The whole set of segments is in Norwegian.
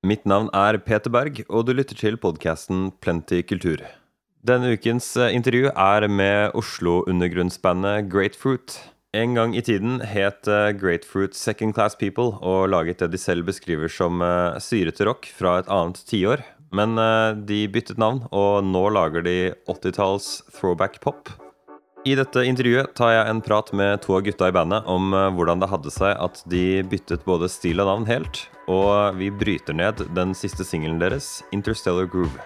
Mitt navn er Peter Berg, og du lytter til podkasten Plenty kultur. Denne ukens eh, intervju er med Oslo-undergrunnsbandet Grapefruit. En gang i tiden het eh, Grapefruit Second Class People og laget det de selv beskriver som eh, syrete rock fra et annet tiår. Men de byttet navn, og nå lager de 80-talls throwback pop. I dette intervjuet tar jeg en prat med to av gutta i bandet om eh, hvordan det hadde seg at de byttet både stil og navn helt, og vi bryter ned den siste singelen deres, 'Interstellar Groove'.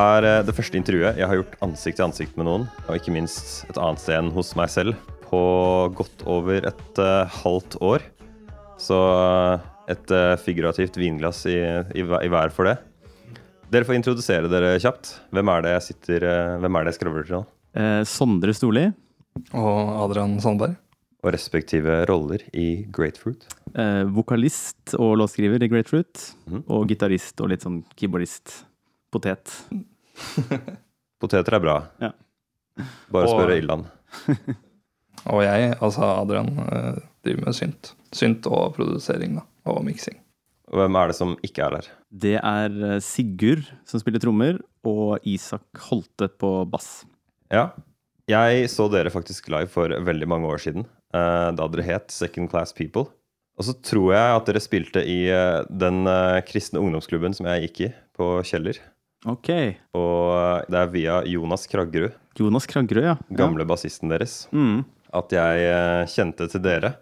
Er eh, det første intervjuet jeg har gjort ansikt til ansikt med noen, og ikke minst et annet sted enn hos meg selv, på godt over et uh, halvt år. Så uh, et uh, figurativt vinglass i, i, i, hver for det. Dere får introdusere dere kjapt. Hvem er det jeg sitter Hvem er det jeg skravler til nå? Sondre Storli. Og Adrian Sandberg. Og respektive roller i Grapefruit. vokalist og låtskriver i Grapefruit. Mm. Og gitarist og litt sånn keyboardist potet. Poteter er bra. Ja. Bare og, spørre Ildan. og jeg, altså Adrian, eh, driver med synt. Synt og produsering da, og miksing. Hvem er det som ikke er der? Det er eh, Sigurd som spiller trommer, og Isak Holte på bass. Ja. Jeg så dere faktisk live for veldig mange år siden, eh, da dere het Second Class People. Og så tror jeg at dere spilte i den kristne ungdomsklubben som jeg gikk i, på Kjeller. Ok. Og det er via Jonas Kraggerud, Jonas Kraggerud, ja. gamle bassisten deres, mm. at jeg eh, kjente til dere.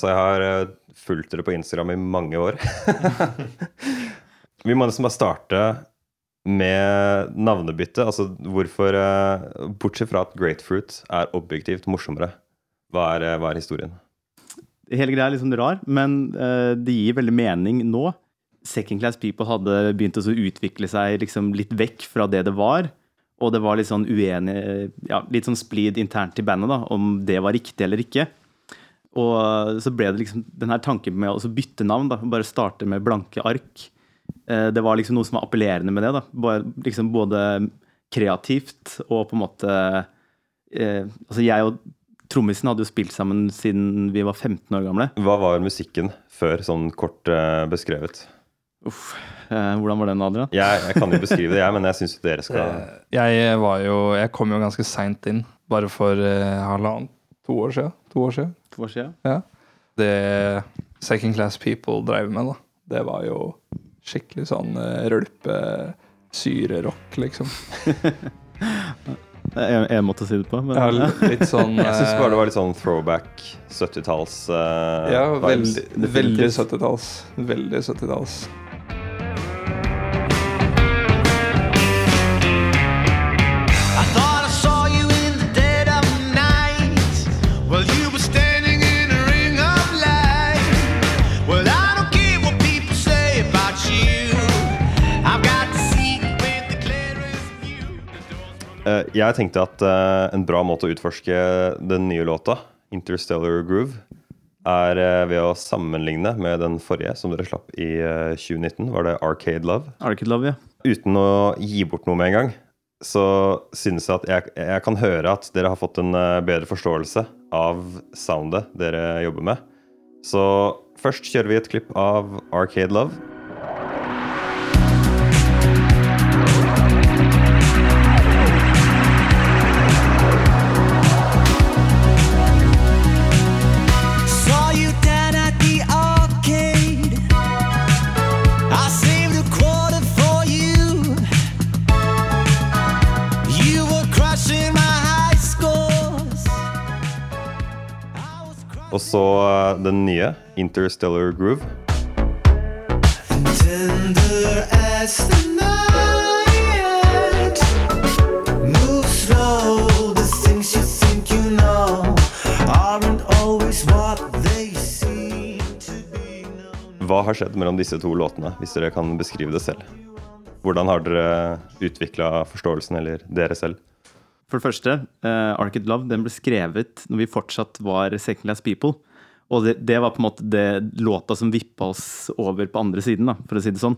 Så jeg har eh, fulgt dere på Instagram i mange år. Vi må nesten bare starte med navnebytte. Altså hvorfor eh, Bortsett fra at Grapefruit er objektivt morsommere, hva er, hva er historien? Hele greia er litt sånn rar, men det gir veldig mening nå. Second Class People hadde begynt å utvikle seg liksom litt vekk fra det det var. Og det var litt sånn uenig, ja, litt sånn splid internt i bandet da, om det var riktig eller ikke. Og så ble det liksom den tanken med å bytte navn, da, bare starte med blanke ark. Eh, det var liksom noe som var appellerende med det. da, Både, liksom både kreativt og på en måte eh, Altså jeg og trommisen hadde jo spilt sammen siden vi var 15 år gamle. Hva var musikken før, sånn kort eh, beskrevet? Uff. Eh, hvordan var den, Adrian? Jeg, jeg kan jo beskrive det, jeg, men jeg syns dere skal eh, Jeg var jo Jeg kom jo ganske seint inn. Bare for uh, halvannet To år siden. To år siden. To år siden. Ja. Det Second Class People drev med, da, det var jo skikkelig sånn uh, rølpesyrerock, liksom. jeg, jeg, måtte si det på. Men... Ja, litt sånn Jeg syns bare det var litt sånn throwback 70-talls uh, Ja, veldig, veldig 70-talls. Veldig 70-talls. Jeg tenkte at uh, en bra måte å utforske den nye låta, 'Interstellar Groove', er uh, ved å sammenligne med den forrige, som dere slapp i 2019. Var det 'Arcade Love'? Arcade Love, ja. Uten å gi bort noe med en gang, så synes jeg at jeg, jeg kan høre at dere har fått en bedre forståelse av soundet dere jobber med. Så først kjører vi et klipp av 'Arcade Love'. Aren't den nye, 'Interstellar Groove'. Hva har skjedd mellom disse to låtene, hvis dere kan beskrive det selv? Hvordan har dere utvikla forståelsen, eller dere selv? For det første, uh, Arcade Love den ble skrevet når vi fortsatt var Second Class People. Og det, det, var på en måte det låta som vippa oss over på andre siden, da, for å si det sånn.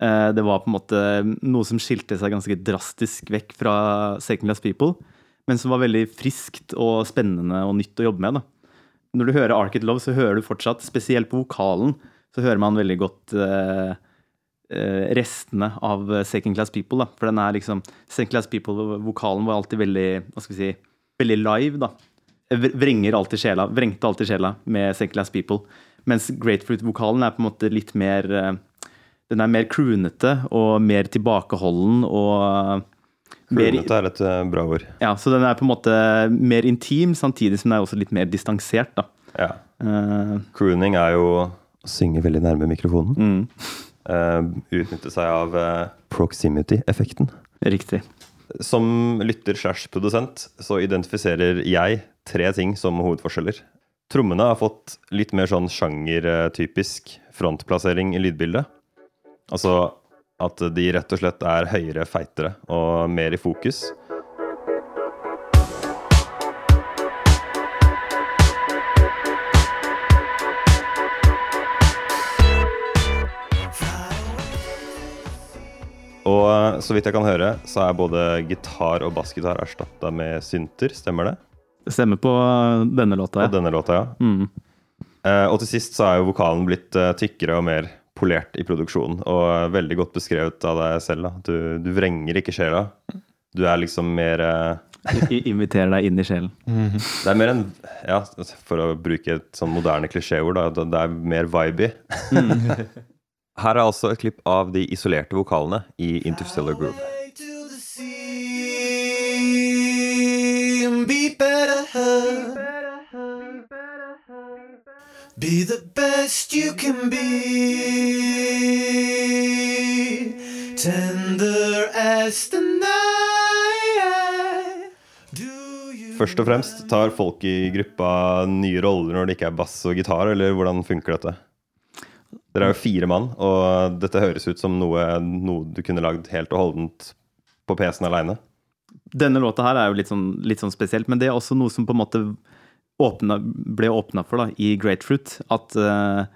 Uh, det var på en måte noe som skilte seg ganske drastisk vekk fra Second Class People, men som var veldig friskt og spennende og nytt å jobbe med. da. Når du hører Arcade Love, så hører du fortsatt, spesielt på vokalen, så hører man veldig godt uh, restene av Second Class People. da, For den er liksom Second Class People-vokalen var alltid veldig hva skal vi si, veldig live. da. Vrenger alltid sjela, vrengte alltid sjela med Second Class People. Mens Grapefruit-vokalen er på en måte litt mer Den er mer croonete og mer tilbakeholden og Croonete er et bra ord. Ja, så den er på en måte mer intim, samtidig som den er også litt mer distansert. da. Ja. Uh, Crooning er jo å synge veldig nærme mikrofonen. Mm. Uh, utnytte seg av uh, proximity-effekten. Riktig. Som lytter slash produsent så identifiserer jeg tre ting som hovedforskjeller. Trommene har fått litt mer sånn sjangertypisk frontplassering i lydbildet. Altså at de rett og slett er høyere, feitere og mer i fokus. Så vidt jeg kan høre, så er både gitar og bassgitar erstatta med synter. Stemmer det? Det stemmer på denne låta, ja. På denne låta, ja. Mm. Eh, og til sist så er jo vokalen blitt eh, tykkere og mer polert i produksjonen. Og veldig godt beskrevet av deg selv. Da. Du, du vrenger ikke sjela. Du er liksom mer eh, Inviterer deg inn i sjelen. Det er mer en Ja, for å bruke et sånn moderne klisjéord, da. Det er mer vibey. Her er altså et klipp av de isolerte vokalene i Interstellar Groove. Be the best you can be. Tender as the night. Først og fremst, tar folk i gruppa nye roller når det ikke er bass og gitar, eller hvordan funker dette? Dere er jo fire mann, og dette høres ut som noe, noe du kunne lagd helt og holdent på PC-en aleine. Denne låta her er jo litt sånn, litt sånn spesielt, men det er også noe som på en måte åpnet, ble åpna for da, i Grapefruit. At uh,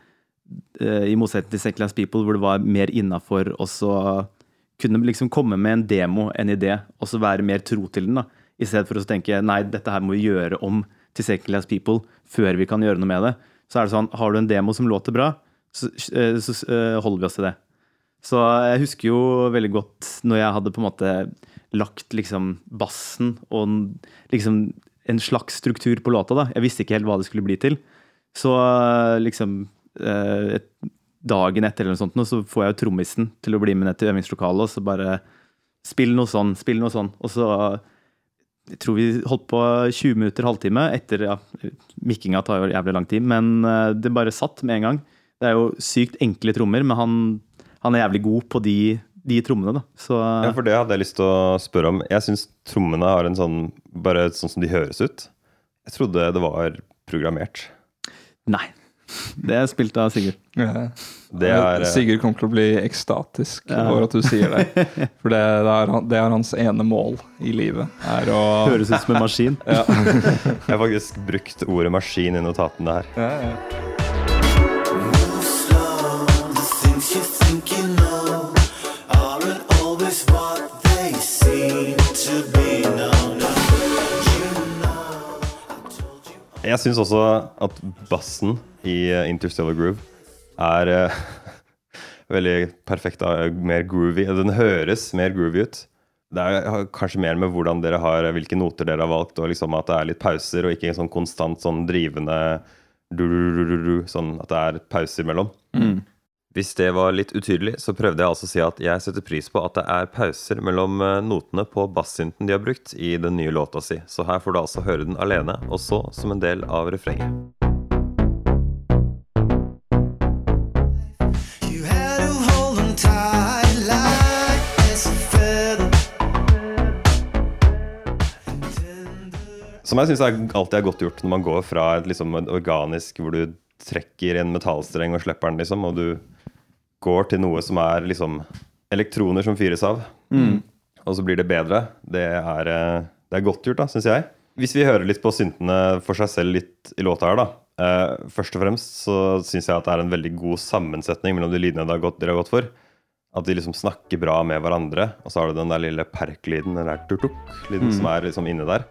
uh, i motsetning til Second Class People, hvor det var mer innafor å kunne liksom komme med en demo, en idé, og så være mer tro til den. da, I stedet for å tenke nei, dette her må vi gjøre om til Second Class People før vi kan gjøre noe med det. Så er det sånn, har du en demo som låter bra, så, uh, så holder vi oss til det. Så jeg husker jo veldig godt når jeg hadde på en måte lagt liksom bassen og liksom en slags struktur på låta. da. Jeg visste ikke helt hva det skulle bli til. Så liksom eh, et, Dagen etter eller noe sånt, så får jeg jo trommisen til å bli med ned til øvingslokalet og så bare Spill noe sånn, spill noe sånn. Og så jeg tror vi holdt på 20 minutter, halvtime etter ja, Mikkinga tar jo jævlig lang tid, men eh, det bare satt med en gang. Det er jo sykt enkle trommer, men han, han er jævlig god på de de trommene. da. Så, ja, for det hadde jeg lyst til å spørre om. Jeg syns trommene har en sånn Bare sånn som de høres ut. Jeg trodde det var programmert. Nei. Det er spilt av Sigurd. Ja. Er, Sigurd kommer til å bli ekstatisk ja. over at du sier det. For det, det, er, det, er, hans ene mål i livet. Er å Høres ut som en maskin. ja. Jeg har faktisk brukt ordet maskin i notatene her. Ja, ja. Jeg syns også at bassen i eh, Interstellar Groove er uh, veldig perfekt. Uh, mer groovy. Den høres mer groovy ut. Det er kanskje mer med hvordan dere har, hvilke noter dere har valgt, og liksom at det er litt pauser, og ikke en sånn konstant sånn drivende Sånn at det er pauser imellom. Mm. Hvis det var litt utydelig, så prøvde jeg altså å si at jeg setter pris på at det er pauser mellom eh, notene på bassynten de har brukt i den nye låta si. Så her får du altså høre den alene, og så som en del av refrenget. Som jeg syns alltid er godt gjort når man går fra et liksom organisk hvor du trekker en metallstreng og slipper den, liksom, og du går til noe som er liksom elektroner som fyres av, og så blir det bedre, det er, eh, det er godt gjort, da, syns jeg. Hvis vi hører litt på syntene for seg selv litt i låta her, da. Uh, først og fremst så syns jeg at det er en veldig god sammensetning mellom de lydene dere har gått, dere har gått for. At de liksom snakker bra med hverandre. Og så har du den der lille perk-lyden, den der durtuk-lyden som er liksom inne der.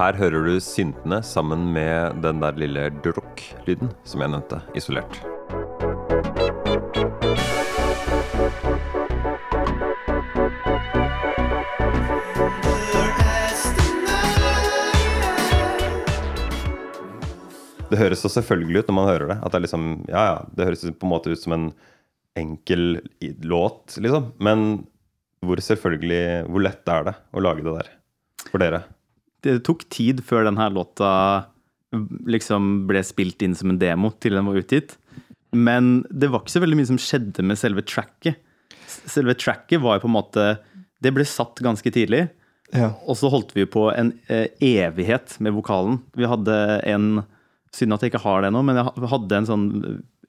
Her hører du syntene sammen med den der lille duruk-lyden som jeg nevnte, isolert. Det høres så selvfølgelig ut når man hører det. At det er liksom, ja, ja, det høres på en måte ut som en enkel låt, liksom. Men hvor selvfølgelig Hvor lett er det å lage det der for dere? Det tok tid før denne låta liksom ble spilt inn som en demo til den var utgitt. Men det var ikke så veldig mye som skjedde med selve tracket. Selve tracket var jo på en måte Det ble satt ganske tidlig. Ja. Og så holdt vi på en eh, evighet med vokalen. Vi hadde en Synd at jeg ikke har det nå, men jeg hadde en sånn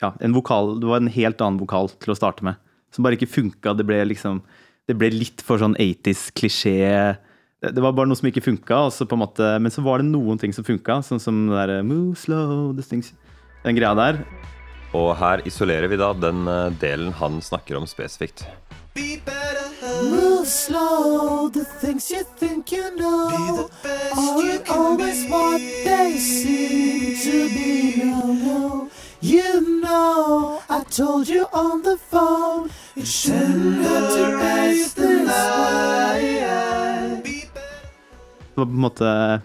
ja, en vokal, Det var en helt annen vokal til å starte med. Som bare ikke funka. Det ble liksom Det ble litt for sånn 80s klisjé. Det det var bare noe som ikke funka, og så på en måte, men så var det noen ting som funka. Sånn som det der Move slow, this things, den greia der. Og her isolerer vi da den eh, delen han snakker om spesifikt. Move slow, the things you think you know aren't always what they seem to be. No, no, you know, I told you on the phone, it shouldn't have to be this way. Det var på en måte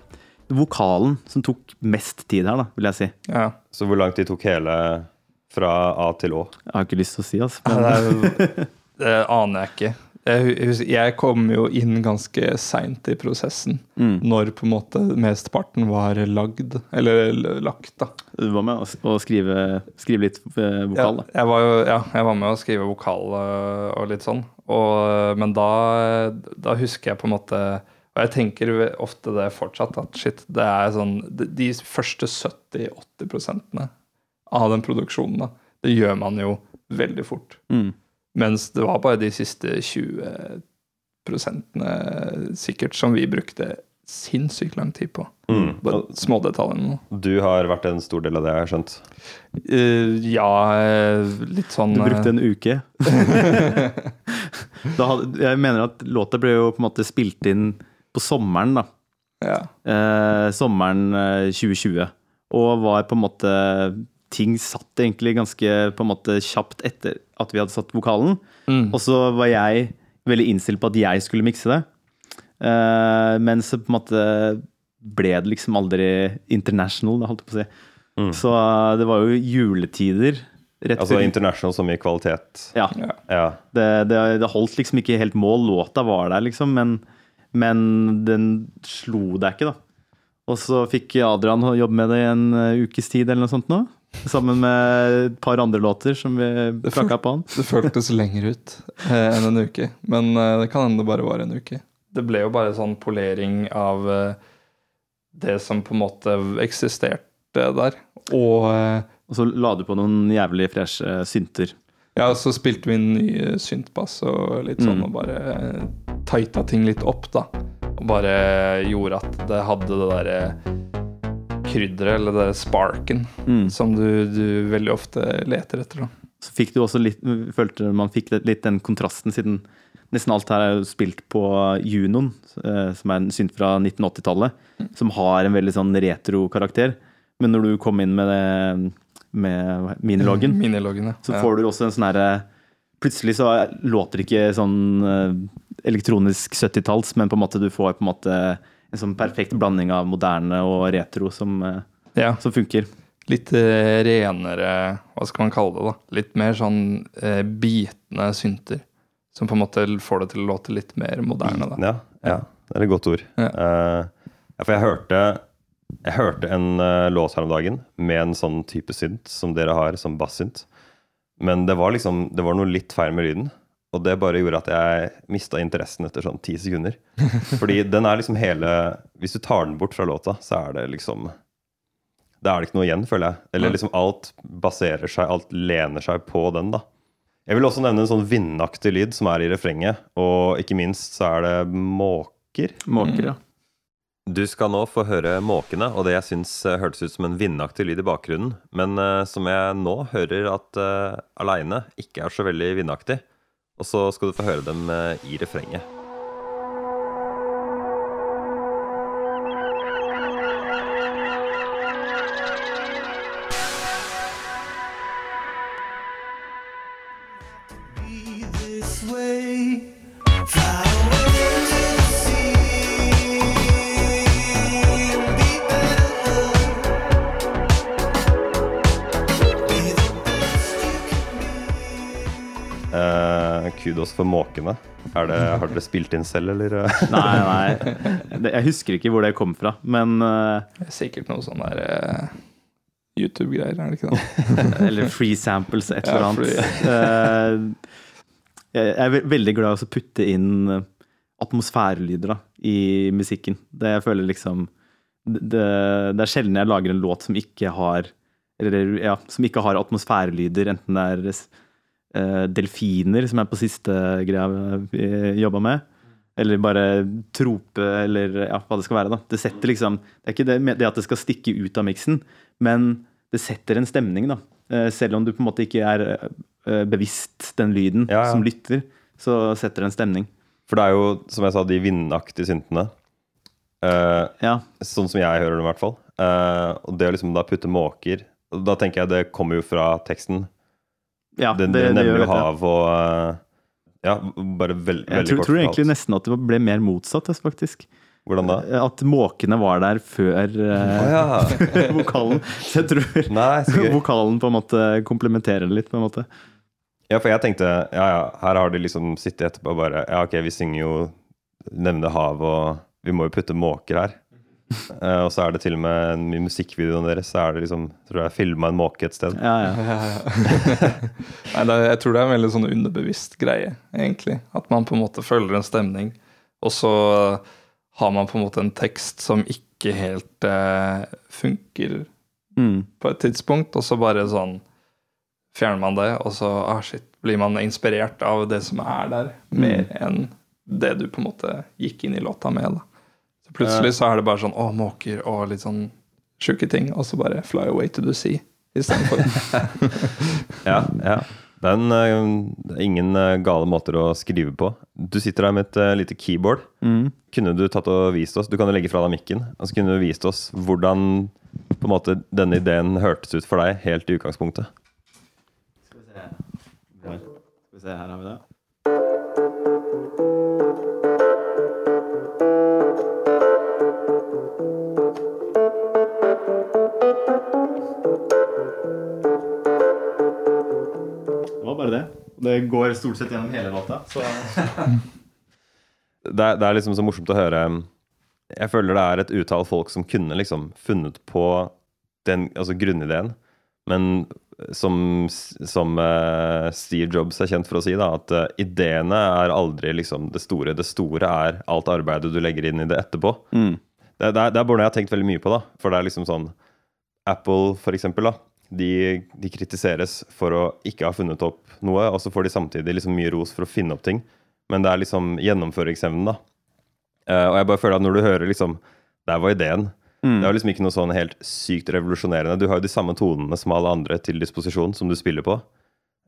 vokalen som tok mest tid her, da, vil jeg si. ja. Så hvor lang tid tok hele fra A til Å? Jeg har ikke lyst til å si, altså. Det, Men, er det aner jeg ikke. Jeg, jeg kom jo inn ganske seint i prosessen. Mm. Når på en måte mesteparten var lagd, eller lagt, da. du var med å- skrive, skrive litt vokal? vokal, da. Ja, jeg var jo ja, jeg var med å skrive vokal øh, og litt sånn. Og, men da, da husker jeg på en måte Og jeg tenker ofte det fortsatt, at shit, det er sånn De, de første 70-80% av den produksjonen, da, det gjør man jo veldig fort. Mm. Mens det var bare de siste 20 prosentene sikkert som vi brukte sinnssykt lang tid på. Mm. Bare smådetaljene. Du har vært en stor del av det, jeg har skjønt. Uh, ja, litt sånn Du brukte eh, en uke. da hadde, jeg mener at låta ble jo på en måte spilt inn på sommeren, da. ja. Uh, sommeren eh, 2020. Og var på en måte Ting satt egentlig ganske på en måte kjapt etter at vi hadde satt vokalen. Mm. Og så var jeg veldig innstilt på at jeg skulle mikse det. Uh, men så på en måte ble det liksom aldri international, det holdt jeg på å si. Mm. Så uh, det var jo juletider. Rett Altså før international som i kvalitet. Ja. Ja. Ja. Det, det, det holdt liksom ikke helt mål. Låta var der, liksom, men, men den slo deg ikke, da. Og så fikk Adrian jobbe med det i en eh, ukes tid eller noe sånt nå. Sammen med et par andre låter som vi prakka på han. Det føltes lenger ut eh, enn en uke, men eh, det kan hende det bare var en uke. Det ble jo bare sånn polering av eh, det som på en måte eksisterte der. Og eh, Og så la du på noen jævlig freshe synter. ja, så spilte vi en ny eh, syntbass og litt sånn, Mm. og bare eh, tighta ting litt opp, da. Og bare gjorde at det hadde det derre krydderet, eller det sparken, Mm. som du, du veldig ofte leter etter, da. Så fikk du også litt Følte man fikk litt den kontrasten, siden nesten alt her er jo spilt på Junoen, eh, som er en synt fra 1980-tallet, som har en veldig sånn retro-karakter. Men når du kom inn med, det, med miniloggen, Miniloggen, ja. så får du også en sånn herre Plutselig så låter det ikke sånn eh, elektronisk 70-talls, men på en måte du får på en måte en sånn perfekt blanding av moderne og retro som, eh, ja. som funker. litt eh, renere Hva skal man kalle det? da? Litt mer sånn eh, bitende synter. Som på en måte får det til å låte litt mer moderne. da. Ja, ja, det er et godt ord. Ja. Uh, for jeg hørte, jeg hørte en uh, låt her om dagen med en sånn type synt som dere har, som bassynt. Men det var liksom, det var noe litt feil med lyden. Og det bare gjorde at jeg mista interessen etter sånn ti sekunder. Fordi den er liksom hele Hvis du tar den bort fra låta, så er det liksom da er det ikke noe igjen, føler jeg. Eller liksom alt baserer seg, alt lener seg på den, da. Jeg vil også nevne en sånn vindaktig lyd som er i refrenget, og ikke minst så er det måker. Måker, ja. Du skal nå få høre måkene, og det jeg syns eh, hørtes ut som en vindaktig lyd i bakgrunnen, men uh, som jeg nå hører at uh, aleine ikke er så veldig vindaktig. Og så skal du få høre dem eh, i refrenget. For måkene. Er det, har dere spilt inn selv, eller? Nei, nei. Jeg husker ikke hvor det kom fra, men eh, Det er sikkert noe sånn der eh, YouTube-greier, er det ikke det? Eller free samples, et eller annet. Eh, jeg jeg er veldig glad i å putte inn atmosfærelyder da, i musikken. Det jeg føler liksom det, det er sjelden jeg lager en låt som ikke har eller, ja, som ikke har atmosfærelyder, enten det er delfiner, som er på siste greia vi jobba med, eller bare trope, eller ja, hva det skal være. da. Det setter liksom, det er ikke det, det at det skal stikke ut av miksen, men det setter en stemning, da. Eh, Selv om du på en måte ikke er eh, bevisst den lyden Ja, ja. som lytter, så setter det en stemning. For det er jo, som jeg sa, de vindaktige syntene. Eh, Ja, sånn som jeg hører det, i hvert fall. Eh, og det å liksom da putte måker Da tenker jeg det kommer jo fra teksten. Ja Det, det, det, gjør hav og eh, Ja, bare veld, Jeg veldig tror, kort tror egentlig nesten at det ble mer motsatt, altså, faktisk. Hvordan da? At måkene var der før oh, ja. vokalen. Så jeg tror Nei, så vokalen på en måte komplementerer det litt, på en måte. Ja, for jeg tenkte ja, ja, her har de liksom sittet etterpå og bare Ja, ok, vi synger jo Nevne hav, og vi må jo putte måker her. Eh, og så er det til og med i musikkvideoen deres så er det liksom tror jeg filma en måke et sted. Ja, ja. Nei, det, er- jeg tror det er en veldig sånn underbevisst greie, egentlig. At man på en måte følger en stemning, og så har man på en måte en tekst som ikke helt eh, funker Mm. på et tidspunkt, og så bare sånn fjerner man det, og så ah, shit, blir man inspirert av det som er der, mer enn det du på en måte gikk inn i låta med. da. Plutselig så er det bare sånn å, måker og litt sånn sjuke ting, og så bare fly away to the sea istedenfor. Ja, ja. Det er, en, eh, ingen eh, gale måter å skrive på. Du sitter der med et eh, lite keyboard. Mm. Kunne du tatt og vist oss Du kan jo legge fra deg mikken. Og så kunne du vist oss hvordan på en måte denne ideen hørtes ut for deg helt i utgangspunktet. Skal vi se, her har vi det. Går stort sett gjennom hele låta. Så det er, det er liksom så morsomt å høre Jeg føler det er et utall folk som kunne liksom funnet på den altså grunnideen, men som, som uh, Steve Jobs er kjent for å si, da, at uh, ideene er aldri liksom det store. Det store er alt arbeidet du legger inn i det etterpå. mm. Det, det, er, det er bare noe jeg har tenkt veldig mye på, da. For det er liksom sånn Apple, for eksempel, da. De, de kritiseres for å ikke ha funnet opp noe, og så får de samtidig liksom mye ros for å finne opp ting. Men det er liksom gjennomføringsevnen, da. Uh, og jeg bare føler at når du hører liksom Der var ideen. Mm. Det er liksom ikke noe sånn helt sykt revolusjonerende. Du har jo de samme tonene som alle andre til disposisjon som du spiller på.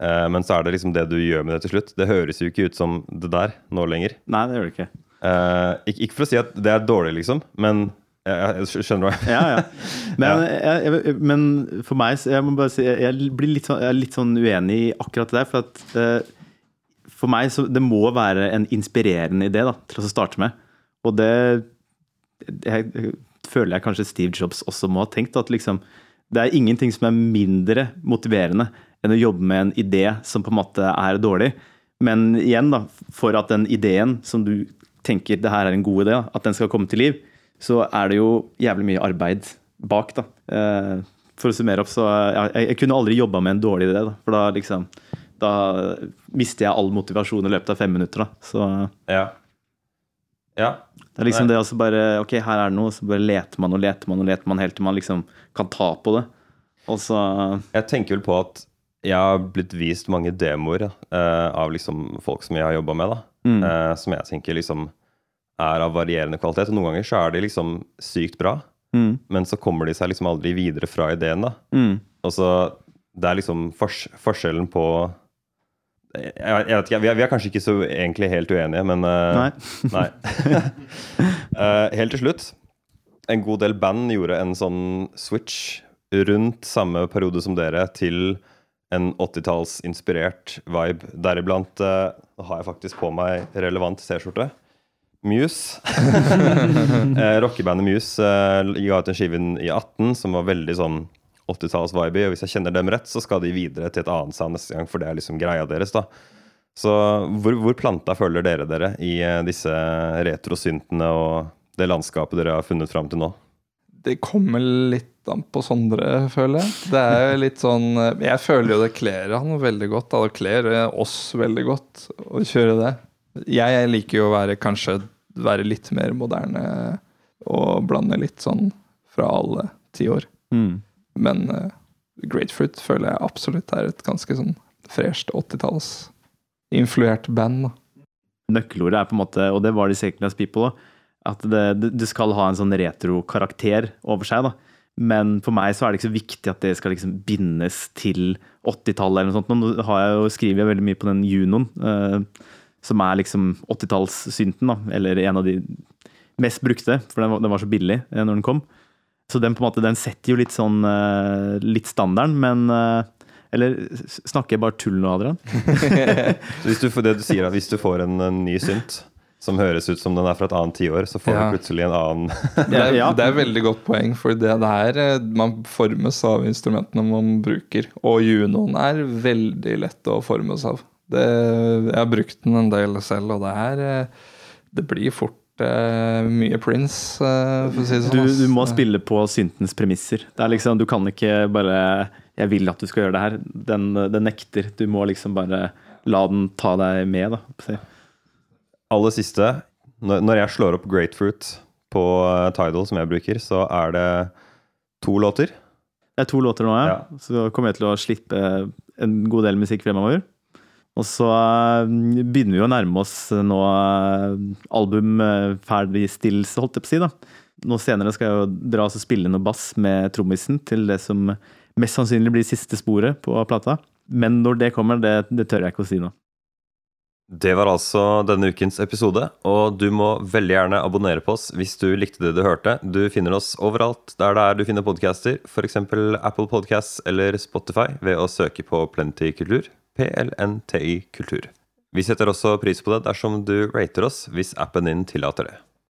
Uh, men så er det liksom det du gjør med det til slutt. Det høres jo ikke ut som det der nå lenger. Nei, det gjør det ikke. Uh, ikke, ikke for å si at det er dårlig, liksom, men jeg, jeg skjønner hva Ja, ja. Men, jeg, jeg, men for meg så jeg må bare si, jeg blir litt sånn, er litt sånn uenig i akkurat det der. For at uh, for meg så det må være en inspirerende idé da, til å starte med. Og det føler jeg kanskje Steve Jobs også må ha tenkt. At liksom, det er ingenting som er mindre motiverende enn å jobbe med en idé som på en måte er dårlig. Men igjen, da, for at den ideen som du tenker det her er en god idé, at den skal komme til liv, så er det jo jævlig mye arbeid bak. da. Eh, For å summere opp, så jeg, jeg kunne aldri jobba med en dårlig idé. da, For da liksom Da mister jeg all motivasjon i løpet av fem minutter. da. Så Ja. Ja. Det er liksom det også bare Ok, her er det noe, så bare leter man og leter man og leter man helt til man liksom kan ta på det. Og så Jeg tenker vel på at jeg har blitt vist mange demoer eh, av liksom folk som jeg har jobba med, da. mm, eh, som jeg tenker liksom er av varierende kvalitet. Og noen ganger så er de liksom sykt bra, mm, men så kommer de seg liksom aldri videre fra ideen, da. mm. Og så Det er liksom fors forskjellen på jeg, jeg vet ikke, vi er, vi er kanskje ikke så egentlig helt uenige, men uh, Nei. Nei. uh, helt til slutt. En god del band gjorde en sånn switch rundt samme periode som dere til en 80-tallsinspirert vibe. Deriblant uh, har jeg faktisk på meg relevant T-skjorte. Muse. eh, Rockebandet Muse eh, ga ut en skive i 18 som var veldig sånn 80-talls-vibe. Og hvis jeg kjenner dem rett, så skal de videre til et annet sound neste gang, for det er liksom greia deres. da så hvor, hvor planta føler dere dere i eh, disse retrosyntene og det landskapet dere har funnet fram til nå? Det kommer litt an på Sondre, føler jeg. Det er jo litt sånn Jeg føler jo det kler han veldig godt. da. Det kler oss veldig godt å kjøre det. Jeg liker jo å være kanskje være litt mer moderne og blande litt sånn fra alle tiår. Mm. Men uh, Grapefruit føler jeg absolutt er et ganske sånn fresht 80-tallsinfluert band. da. Nøkkelordet er på en måte, og det var de Second People òg, at det, det, skal ha en sånn retro-karakter over seg. da. Men for meg så er det ikke så viktig at det skal liksom bindes til 80-tallet eller noe sånt. Nå har jeg jo, skriver jeg veldig mye på den Junoen, eh, som er liksom 80-tallssynten. Eller en av de mest brukte, for den var, den var så billig eh, når den kom. Så den på en måte, den setter jo litt sånn eh, litt standarden, men eh, Eller snakker jeg bare tull nå, Adrian? Så hvis du, får- det du sier, er, hvis du får en, en ny synt som høres ut som den er fra et annet tiår, så får Ja. du plutselig en annen Det er, Ja. det er et veldig godt poeng, for det, det er eh, Man formes av instrumentene man bruker. Og Junoen er veldig lett å formes av. Det, jeg har brukt den en del selv, og det er eh, Det blir fort eh, mye Prince, eh, for å si det Du, sånn. Du, du må spille på syntens premisser. Det er liksom, du kan ikke bare 'Jeg vil at du skal gjøre det her'. Den, den nekter. Du må liksom bare la den ta deg med. da. Aller siste, når, når jeg slår opp Grapefruit på Tidal, som jeg bruker, så er det to låter. Det er to låter nå, ja. Ja. Så kommer jeg til å slippe en god del musikk fremover. Og så eh, begynner vi å nærme oss nå albumferdigstillelse, album eh, holdt jeg på å si. da. Nå senere skal jeg jo dra og spille noe bass med trommisen til det som mest sannsynlig blir siste sporet på plata. Men når det kommer, det, det tør jeg ikke å si nå. Det var altså denne ukens episode, og du må veldig gjerne abonnere på oss hvis du likte det du hørte. Du finner oss overalt der det er du finner podcaster, f.eks. Apple Podcasts eller Spotify ved å søke på Plenty Kultur. PLNTI Kultur. Vi setter også pris på det dersom du rater oss hvis appen din tillater det.